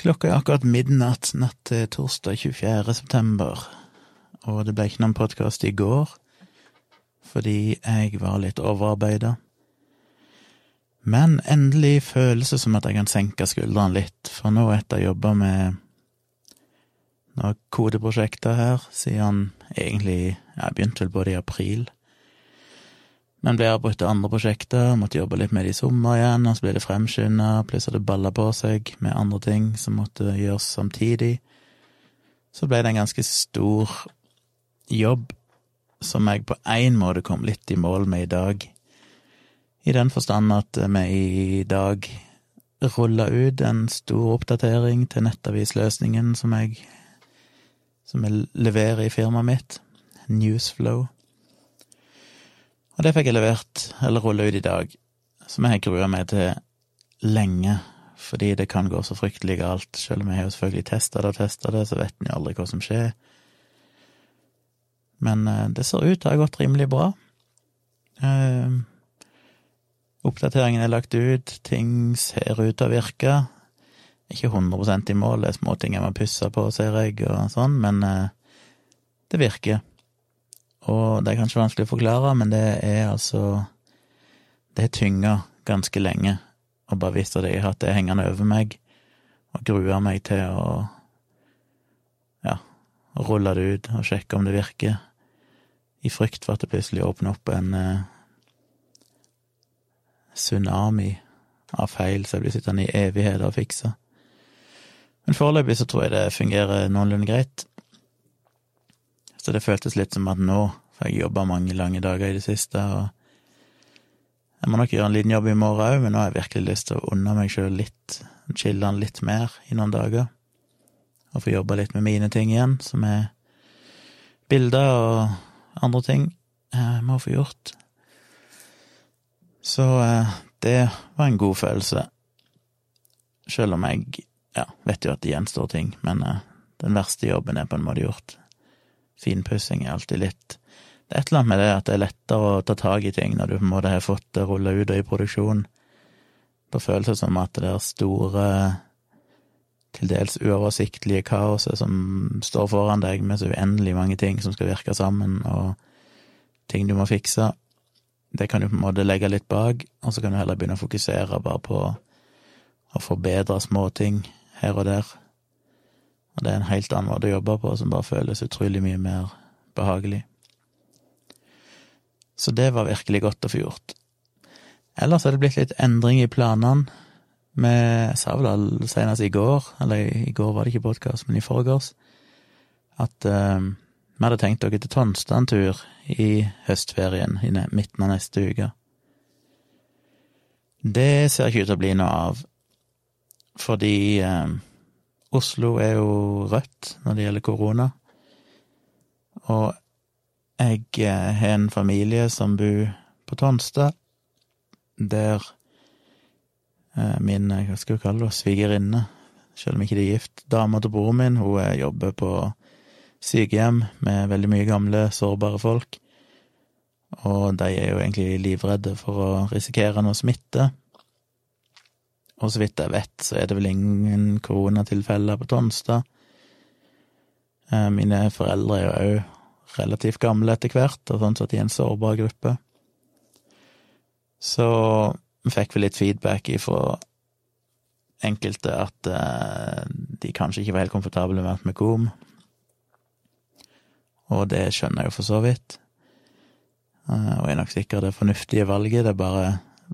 Klokka er akkurat midnatt natt til torsdag 24. september, og det ble ikke noen podkast i går fordi jeg var litt overarbeida. Men endelig føles det som at jeg kan senke skuldrene litt, for nå etter å ha jobba med noen kodeprosjekter her siden egentlig Jeg begynte vel både i april men ble avbrutt til andre prosjekter, måtte jobbe litt med det i sommer igjen, og så ble det fremskynda, plutselig det balla på seg med andre ting som måtte gjøres samtidig. Så ble det en ganske stor jobb som jeg på én måte kom litt i mål med i dag, i den forstand at vi i dag rulla ut en stor oppdatering til nettavisløsningen som jeg, som jeg leverer i firmaet mitt, Newsflow. Og det fikk jeg levert, eller rulla ut i dag, som jeg har grua meg til lenge, fordi det kan gå så fryktelig galt. Selv om jeg har jo selvfølgelig testa det og testa det, så vet en jo aldri hva som skjer. Men eh, det ser ut til å ha gått rimelig bra. Eh, oppdateringen er lagt ut, ting ser ut til å virke. Ikke 100% i mål, det er småting jeg må pusse på, ser jeg, og sånn, men eh, det virker. Og det er kanskje vanskelig å forklare, men det er altså Det har tynga ganske lenge, å bare vite at jeg har hatt det hengende over meg, og grua meg til å ja, rulle det ut og sjekke om det virker, i frykt for at det plutselig åpner opp en eh, tsunami av feil som jeg blir sittende i evigheter og fikse. Men foreløpig så tror jeg det fungerer noenlunde greit. Så det føltes litt som at nå, for jeg jobba mange lange dager i det siste, og jeg må nok gjøre en liten jobb i morgen òg, men nå har jeg virkelig lyst til å unne meg sjøl litt, chille litt mer i noen dager, og få jobba litt med mine ting igjen, som er bilder og andre ting jeg må få gjort. Så eh, det var en god følelse, sjøl om jeg ja, vet jo at det gjenstår ting, men eh, den verste jobben er på en måte gjort. Finpussing er alltid litt Det er et eller annet med det at det er lettere å ta tak i ting når du på en måte har fått det rulla ut og i produksjon. Da føles det som at det er store, til dels uoversiktlige kaoset som står foran deg med så uendelig mange ting som skal virke sammen, og ting du må fikse, det kan du på en måte legge litt bak, og så kan du heller begynne å fokusere bare på å forbedre småting her og der. Og det er en helt annen måte å jobbe på, som bare føles utrolig mye mer behagelig. Så det var virkelig godt å få gjort. Ellers er det blitt litt endring i planene. Vi sa vel senest i går, eller i går var det ikke podkast, men i forgårs, at uh, vi hadde tenkt dere til Tonstad en tur i høstferien, i midten av neste uke. Det ser ikke ut til å bli noe av, fordi uh, Oslo er jo rødt når det gjelder korona. Og jeg eh, har en familie som bor på Tonstad, der eh, min, eh, hva skal vi kalle det, svigerinne, selv om ikke de er gift, dama til broren min, hun jobber på sykehjem med veldig mye gamle, sårbare folk. Og de er jo egentlig livredde for å risikere noe smitte. Og så vidt jeg vet, så er det vel ingen koronatilfeller på Tonstad. Eh, mine foreldre er jo òg relativt gamle etter hvert, og sånn sett i en sårbar gruppe. Så fikk vi litt feedback ifra enkelte at uh, de kanskje ikke var helt komfortable med at vi kom. Og det skjønner jeg jo for så vidt. Og jeg er nok sikkert det fornuftige valget, det er bare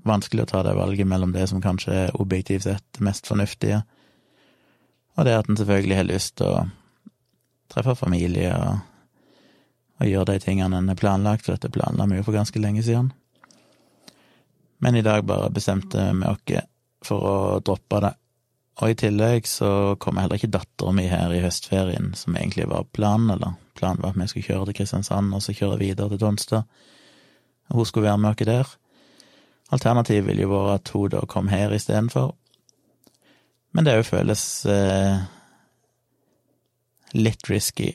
vanskelig å ta det valget mellom det som kanskje er objektivt sett det mest fornuftige, og det at en selvfølgelig har lyst til å treffe familie og, og gjøre de tingene en har planlagt, for dette planla vi jo for ganske lenge siden. Men i dag bare bestemte vi oss for å droppe det. Og i tillegg så kommer heller ikke dattera mi her i høstferien, som egentlig var planen, eller planen var at vi skulle kjøre til Kristiansand og så kjøre videre til Tonstad. Hun skulle være med oss der. Alternativet ville jo vært at hun da kom her istedenfor. Men det òg føles eh, litt risky.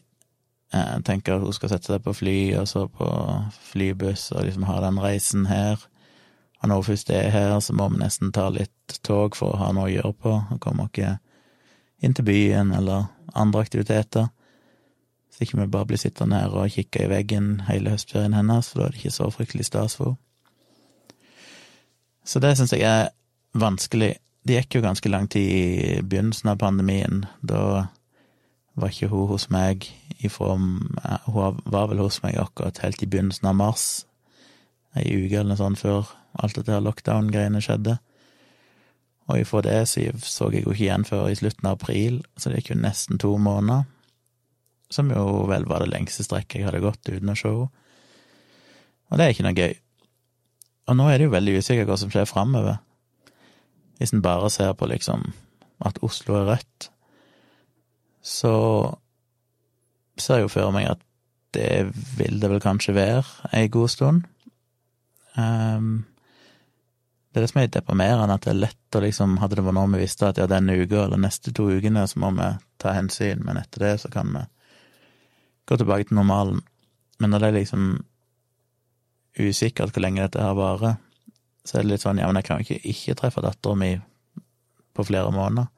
Eh, jeg tenker at hun skal sette seg på fly, og så på flybuss, og liksom ha den reisen her. Og når hun først er her, så må vi nesten ta litt tog for å ha noe å gjøre på. Og kommer ikke inn til byen eller andre aktiviteter. Så ikke vi bare blir sittende her og kikke i veggen hele høstferien hennes, for da er det ikke så fryktelig stas for henne. Så det syns jeg er vanskelig. Det gikk jo ganske lang tid i begynnelsen av pandemien. Da var ikke hun hos meg ifra Hun var vel hos meg akkurat helt i begynnelsen av mars, ei uke eller noe sånt før alt dette lockdown-greiene skjedde. Og ifra det så jeg jo ikke igjen før i slutten av april, så det gikk jo nesten to måneder. Som jo vel var det lengste strekket jeg hadde gått uten å se henne. Og det er ikke noe gøy. Og nå er det jo veldig usikkert hva som skjer framover. Hvis en bare ser på liksom at Oslo er rødt, så ser jeg jo for meg at det vil det vel kanskje være ei god stund. Um, det er det som er litt deprimerende, at det er lett å liksom Hadde det vært noe vi visste at ja, denne uka eller neste to ukene så må vi ta hensyn, men etter det så kan vi gå tilbake til normalen. Men når det er liksom usikkert hvor lenge dette her varer, så er det litt sånn ja, men jeg kan jo ikke ikke treffe dattera mi på flere måneder.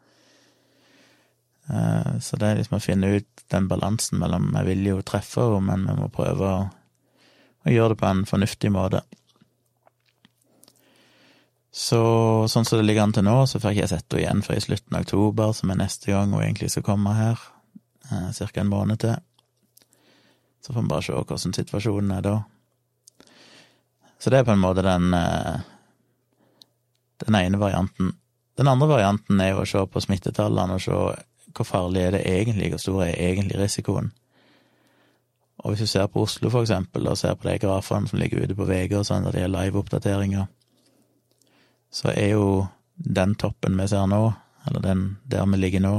Eh, så det er liksom å finne ut den balansen mellom Jeg vil jo treffe henne, men vi må prøve å, å gjøre det på en fornuftig måte. Så sånn som det ligger an til nå, så får ikke jeg sett henne igjen før i slutten av oktober, som er neste gang hun egentlig skal komme her. Eh, Ca. en måned til. Så får vi bare se hvordan situasjonen er da. Så det er på en måte den eh, den ene varianten. Den andre varianten er jo å se på smittetallene og se hvor farlig er det egentlig, hvor stor er egentlig risikoen. Og hvis du ser på Oslo, for eksempel, og ser på de grafene som ligger ute på VG og sånn, der de har live-oppdateringer, så er jo den toppen vi ser nå, eller den der vi ligger nå,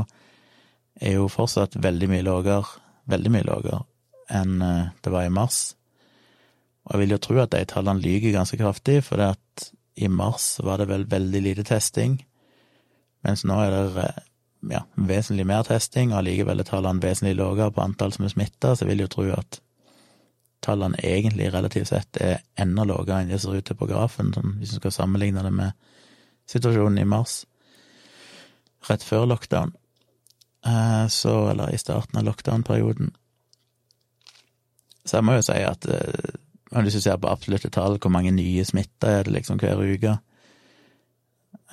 er jo fortsatt veldig mye lavere, veldig mye lavere enn eh, det var i mars. Og jeg vil jo tro at de tallene lyver ganske kraftig, for det at i mars var det vel veldig lite testing, mens nå er det eh, ja, vesentlig mer testing, og allikevel er tallene vesentlig lavere på antall som er smitta, så jeg vil jo tro at tallene egentlig relativt sett er enda lavere enn det ser ut til på grafen, sånn, hvis du skal sammenligne det med situasjonen i mars, rett før lockdown, eh, så, eller i starten av lockdown-perioden. Så jeg må jo si at eh, hvis du ser på absolutte tall, hvor mange nye smitta er det liksom hver uke,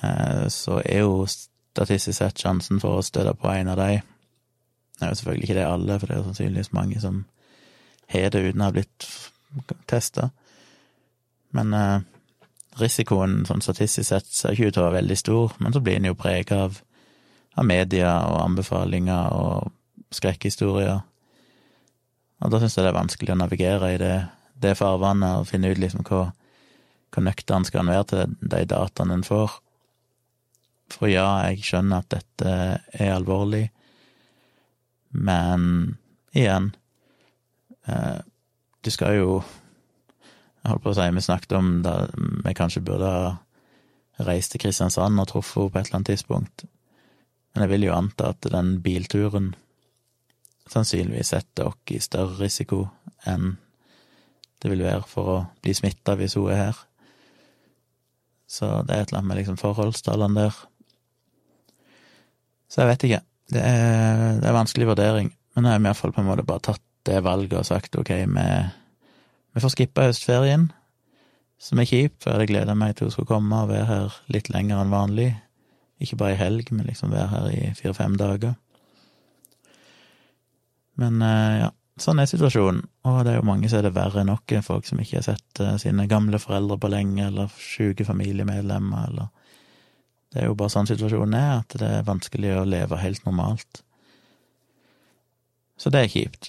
eh, så er jo statistisk sett sjansen for å støte på en av de Det er jo selvfølgelig ikke det alle, for det er sannsynligvis mange som har det uten å ha blitt testa. Men eh, risikoen sånn statistisk sett ser ikke ut til å være veldig stor, men så blir en jo prega av, av media og anbefalinger og skrekkhistorier. Og da syns jeg det er vanskelig å navigere i det, det farvannet og finne ut liksom hva, hva nøktern skal en være til de dataene en får. For ja, jeg skjønner at dette er alvorlig, men igjen, eh, du skal jo jeg holdt på å si, vi snakket om da vi kanskje burde ha reist til Kristiansand og truffet henne på et eller annet tidspunkt. Men jeg vil jo anta at den bilturen sannsynligvis setter oss i større risiko enn det vil være for å bli smitta hvis hun er her. Så det er et eller annet med liksom forholdstallene der. Så jeg vet ikke. Det er, det er vanskelig vurdering. Men jeg har iallfall på en måte bare tatt det valget og sagt ok, vi vi får skippa høstferien, som er kjip, for jeg hadde gleda meg til hun skulle komme og være her litt lenger enn vanlig. Ikke bare i helg, men liksom være her i fire-fem dager. Men eh, ja, sånn er situasjonen, og det er jo mange som er det verre enn noe, folk som ikke har sett eh, sine gamle foreldre på lenge, eller sjuke familiemedlemmer, eller Det er jo bare sånn situasjonen er, at det er vanskelig å leve helt normalt. Så det er kjipt.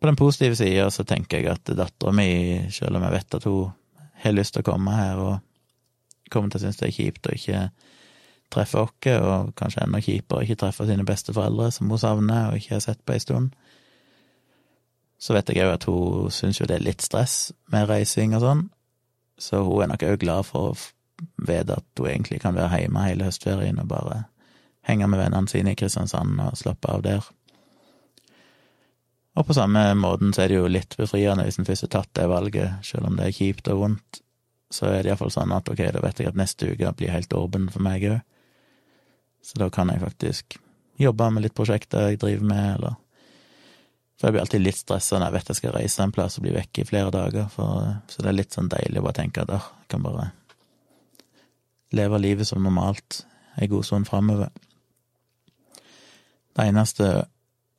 På den positive sida så tenker jeg at dattera mi, selv om jeg vet at hun har lyst til å komme her, og kommer til å synes det er kjipt å ikke treffe oss, og kanskje enda kjipere ikke treffe sine besteforeldre, som hun savner og ikke har sett på ei stund, så vet jeg òg at hun syns jo det er litt stress med reising og sånn, så hun er nok òg glad for å vite at hun egentlig kan være hjemme hele høstferien og bare henge med vennene sine i Kristiansand og slappe av der. Og på samme måten så er det jo litt befriende hvis en først har tatt det valget, selv om det er kjipt og vondt, så er det iallfall sånn at ok, da vet jeg at neste uke blir helt åpen for meg òg, så da kan jeg faktisk jobbe med litt prosjekter jeg driver med, eller For jeg blir alltid litt stressa når jeg vet jeg skal reise en plass og bli vekke i flere dager, for, så det er litt sånn deilig å bare tenke at jeg kan bare leve livet som normalt ei god stund framover. Det eneste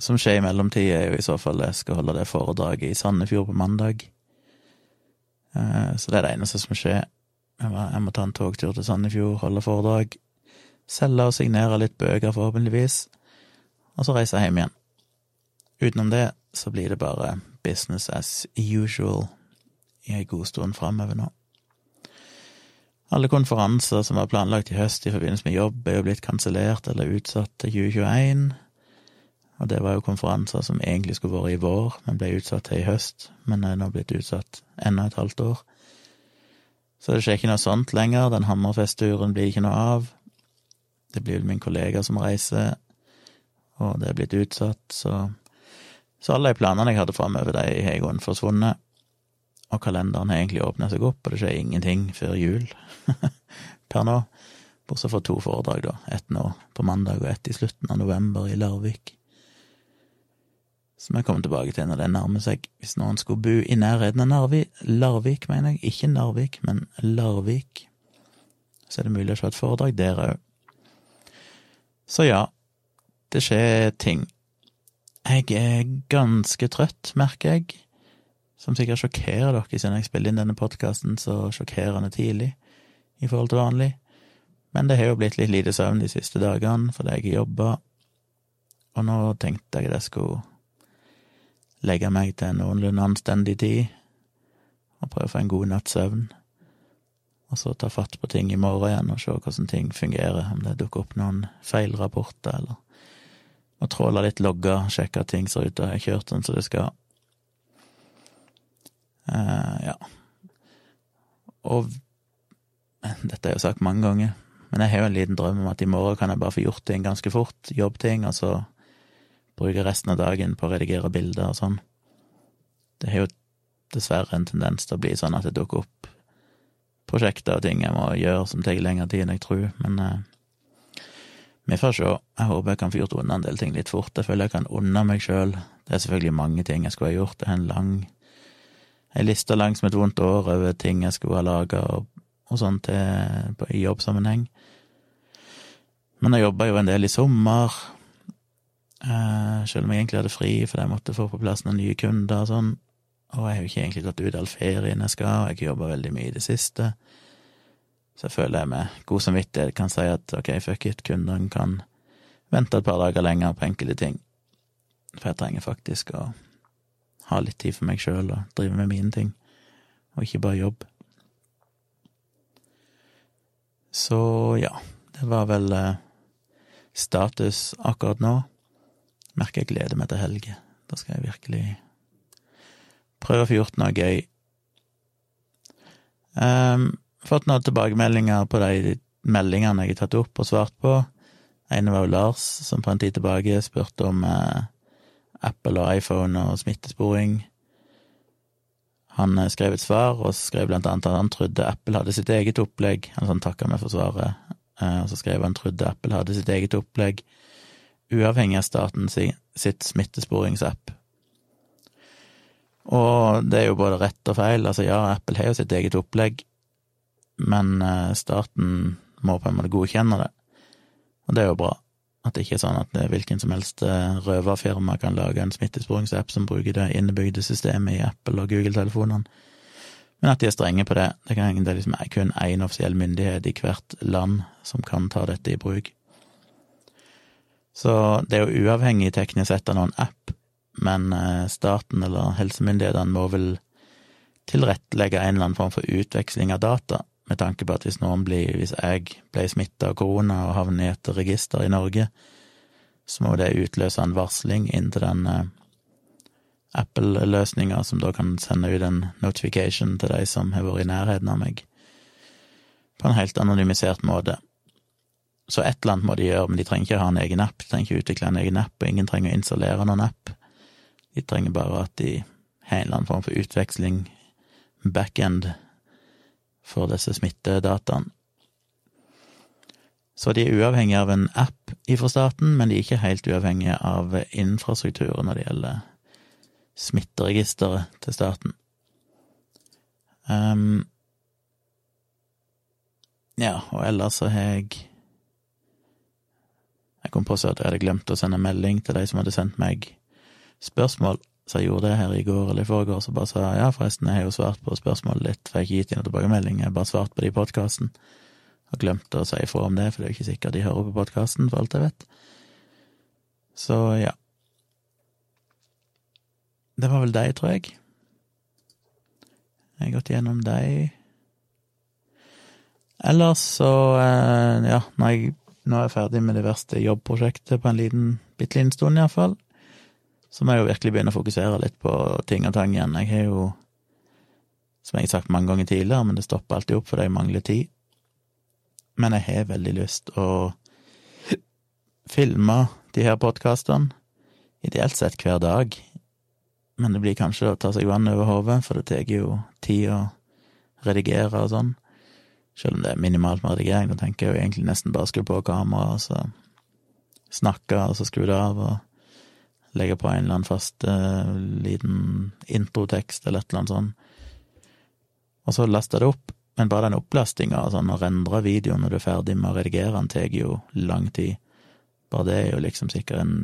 som skjer i mellomtida, er jo i så fall jeg skal holde det foredraget i Sandefjord på mandag. Eh, så det er det eneste som skjer. Jeg må ta en togtur til Sandefjord, holde foredrag, selge og signere litt bøker, forhåpentligvis, og så reise hjem igjen. Utenom det så blir det bare business as usual i ei god stund framover nå. Alle konferanser som var planlagt i høst i forbindelse med jobb, er jo blitt kansellert eller utsatt til 2021. Og det var jo konferanser som egentlig skulle vært i vår, men ble utsatt til i høst, men er nå blitt utsatt enda et halvt år. Så det skjer ikke noe sånt lenger, den Hammerfest-turen blir ikke noe av. Det blir vel min kollega som reiser, og det er blitt utsatt, så Så alle de planene jeg hadde framover, de har i grunnen forsvunnet. Og kalenderen har egentlig åpna seg opp, og det skjer ingenting før jul per nå. Bortsett fra to foredrag, da. Ett nå på mandag og ett i slutten av november i Larvik. Som jeg kommer tilbake til når det nærmer seg. Hvis noen skulle bo i nærheten av Narvik, Larvik, mener jeg, ikke Narvik, men Larvik, så er det mulig å se et foredrag der òg. Så ja, det skjer ting. Jeg er ganske trøtt, merker jeg, som sikkert sjokkerer dere. Siden jeg spiller inn denne podkasten så sjokkerende tidlig i forhold til vanlig. Men det har jo blitt litt lite søvn de siste dagene fordi jeg jobba, og nå tenkte jeg at jeg skulle legge meg til en noenlunde anstendig tid og prøve å få en god natts søvn. Og så ta fatt på ting i morgen igjen og se hvordan ting fungerer, om det dukker opp noen feilrapporter, eller må tråla litt logger, sjekka ting ser ut til å ha kjørt sånn som det skal. Uh, ja. Og dette er jo sagt mange ganger, men jeg har jo en liten drøm om at i morgen kan jeg bare få gjort ting ganske fort, jobbting, og så bruke resten av dagen på å redigere bilder og sånn. Det har jo dessverre en tendens til å bli sånn at det dukker opp prosjekter og ting jeg må gjøre som tar lengre tid enn jeg tror, men eh, vi får se. Jeg håper jeg kan få gjort unna en del ting litt fort. Jeg føler jeg kan unna meg sjøl. Det er selvfølgelig mange ting jeg skulle ha gjort. Det er en lang ei liste langs som et vondt år over ting jeg skulle ha laga og, og sånn i jobbsammenheng. Men jeg jobba jo en del i sommer, eh, selv om jeg egentlig hadde fri fordi jeg måtte få på plass noen nye kunder og sånn. Og jeg har jo ikke egentlig gått ut all ferien jeg skal, og jeg har jobba veldig mye i det siste. Så jeg føler jeg med god samvittighet kan si at ok, fuck it, kundene kan vente et par dager lenger på enkelte ting. For jeg trenger faktisk å ha litt tid for meg sjøl og drive med mine ting, og ikke bare jobb. Så ja, det var vel eh, status akkurat nå. Merker jeg gleder meg til helge. Da skal jeg virkelig Prøve å få gjort noe gøy. Um, fått noen tilbakemeldinger på de meldingene jeg har tatt opp og svart på. En var jo Lars, som på en tid tilbake spurte om eh, Apple og iPhone og smittesporing. Han eh, skrev et svar, og skrev blant annet at han trodde Apple hadde sitt eget opplegg. Han sånn takka meg for svaret, eh, og så skrev han trodde Apple hadde sitt eget opplegg, uavhengig av staten sitt smittesporingsapp. Og det er jo både rett og feil. Altså ja, Apple har jo sitt eget opplegg, men eh, staten må på en måte godkjenne det. Og det er jo bra. At det ikke er sånn at det er hvilken som helst eh, røverfirma kan lage en smittesporingsapp som bruker det innebygde systemet i Apple og Google-telefonene. Men at de er strenge på det. Det, kan, det er liksom kun én offisiell myndighet i hvert land som kan ta dette i bruk. Så det er jo uavhengig teknisk sett av noen app men eh, staten eller helsemyndighetene må vel tilrettelegge en eller annen form for utveksling av data, med tanke på at hvis noen blir, hvis jeg ble smitta av korona og havner i et register i Norge, så må det utløse en varsling inn til den eh, Apple-løsninga, som da kan sende ut en notification til de som har vært i nærheten av meg, på en helt anonymisert måte. Så et eller annet må de gjøre, men de trenger ikke ha en egen app, de trenger ikke utvikle en egen app, og ingen trenger å installere noen app. De trenger bare at de har en eller annen form for utveksling, backend, for disse smittedataene. Så de er uavhengige av en app ifra staten, men de er ikke helt uavhengige av infrastrukturen når det gjelder smitteregisteret til staten. Um, ja, og ellers så har jeg Jeg kom på at jeg hadde glemt å sende melding til de som hadde sendt meg spørsmål, så jeg gjorde det her i går eller i forgår, så bare sa ja, forresten, jeg har jo svart på spørsmålet ditt, for jeg har ikke gitt inn noen tilbakemelding, jeg har bare svart på det i podkasten. Og glemte å si ifra om det, for det er jo ikke sikkert de hører på podkasten, for alt jeg vet. Så ja. Det var vel deg, tror jeg. Jeg har gått gjennom deg. Ellers så, eh, ja, når jeg nå er jeg ferdig med det verste jobbprosjektet på en liten, bitte liten stund iallfall, så må jeg jo virkelig begynne å fokusere litt på ting og tang igjen. Jeg har jo, som jeg har sagt mange ganger tidligere, men det stopper alltid opp fordi jeg mangler tid. Men jeg har veldig lyst å filme de her podkastene, ideelt sett hver dag, men det blir kanskje å ta seg vann over hodet, for det tar jo tid å redigere og sånn. Selv om det er minimalt med redigering, da tenker jeg jo egentlig nesten bare skru på kameraet, og så snakke, og så skru det av, og legge på en eller annen fast uh, liten introtekst eller et eller annet sånt. Og så laste det opp, men bare den opplastinga, altså å rendre videoen når du er ferdig med å redigere den, tar jo lang tid. Bare det er jo liksom sikkert en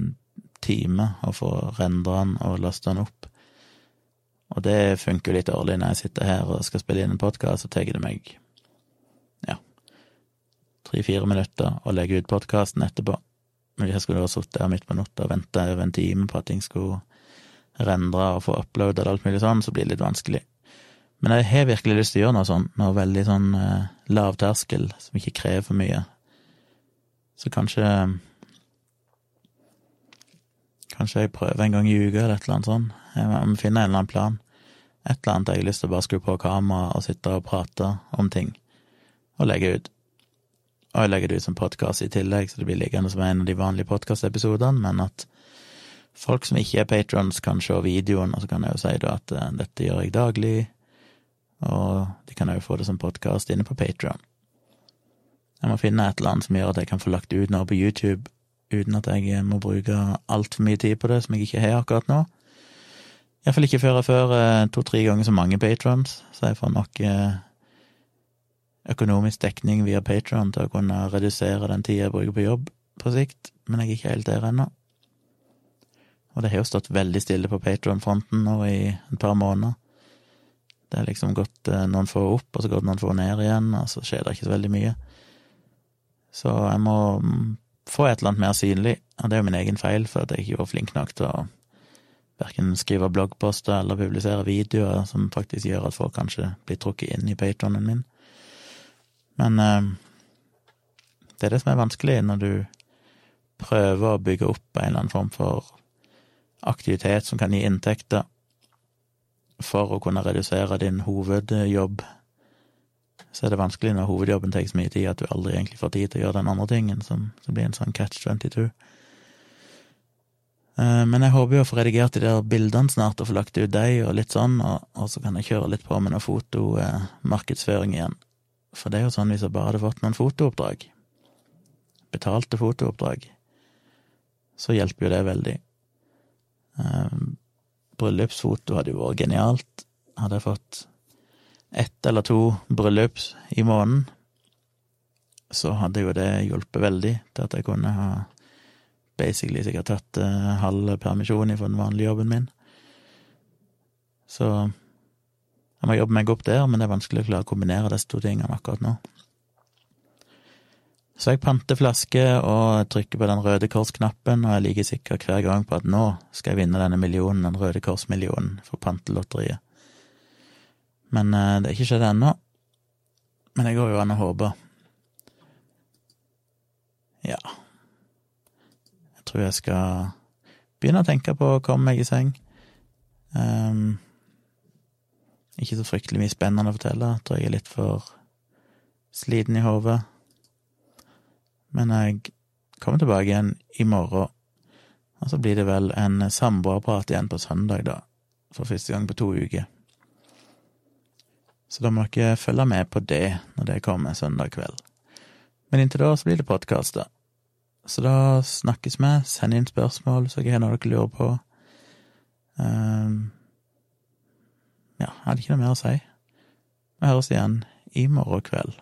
time å få rendra den og lasta den opp. Og det funker jo litt dårlig når jeg sitter her og skal spille inn en podkast, så tar det meg ja tre-fire minutter å legge ut podkasten etterpå. Men jeg skulle ha sittet her midt på natta og venta over en time på at ting skulle rendre og få uploada alt mulig sånn, så blir det litt vanskelig. Men jeg har virkelig lyst til å gjøre noe sånt, noe veldig sånn eh, lav terskel, som ikke krever for mye. Så kanskje Kanskje jeg prøver en gang i uka eller et eller annet sånt. Jeg må finne en eller annen plan. Et eller annet jeg har lyst til å bare skru på kamera og sitte og prate om ting, og legge ut. Og jeg legger det ut som podkast i tillegg, så det blir liggende som en av de vanlige podkastepisodene, men at folk som ikke er patrons, kan se videoen, og så kan jeg jo si da at uh, dette gjør jeg daglig, og de kan jo få det som podkast inne på Patron. Jeg må finne et eller annet som gjør at jeg kan få lagt ut noe på YouTube uten at jeg må bruke altfor mye tid på det, som jeg ikke har akkurat nå. Iallfall ikke før jeg får to-tre ganger så mange patrons, så jeg får nok eh, økonomisk dekning via patron til å kunne redusere den tida jeg bruker på jobb på sikt, men jeg er ikke helt der ennå. Og det har jo stått veldig stille på patron-fronten nå i et par måneder. Det har liksom gått eh, noen få opp, og så gått noen få ned igjen, og så skjer det ikke så veldig mye. Så jeg må mm, få et eller annet mer synlig, og det er jo min egen feil, for at jeg ikke var flink nok til å verken skrive bloggposter eller publisere videoer som faktisk gjør at folk kanskje blir trukket inn i patronen min. Men eh, det er det som er vanskelig når du prøver å bygge opp en eller annen form for aktivitet som kan gi inntekter, for å kunne redusere din hovedjobb så er det vanskelig når hovedjobben tar så mye tid at du aldri egentlig får tid til å gjøre den andre tingen, som, som blir en sånn catch 22. Eh, men jeg håper jo å få redigert de der bildene snart og få lagt ut de og litt sånn, og, og så kan jeg kjøre litt på med noe fotomarkedsføring igjen. For det er jo sånn hvis jeg bare hadde fått noen fotooppdrag, betalte fotooppdrag, så hjelper jo det veldig. Eh, bryllupsfoto hadde jo vært genialt. Hadde jeg fått ett eller to bryllups i måneden, så hadde jo det hjulpet veldig til at jeg kunne ha basically sikkert tatt uh, halv permisjon fra den vanlige jobben min. Så jeg må jobbe meg opp der, men det er vanskelig å klare å kombinere disse to tingene akkurat nå. Så jeg panter flaske og trykker på den Røde Kors-knappen, og jeg er like sikker hver gang på at nå skal jeg vinne denne millionen, den Røde Kors-millionen, for pantelotteriet. Men eh, det er ikke skjedd ennå. Men det går jo an å håpe. Ja. Jeg tror jeg skal begynne å tenke på å komme meg i seng. Ikke så fryktelig mye spennende å fortelle. Jeg tror jeg er litt for sliten i hodet. Men jeg kommer tilbake igjen i morgen, og så blir det vel en samboerprat igjen på søndag, da. For første gang på to uker. Så da må dere følge med på det når det kommer søndag kveld. Men inntil da så blir det podkaster. Så da snakkes vi. Send inn spørsmål så jeg har noe dere lurer på. Um, ja, jeg hadde ikke noe mer å si. Vi høres igjen i morgen kveld.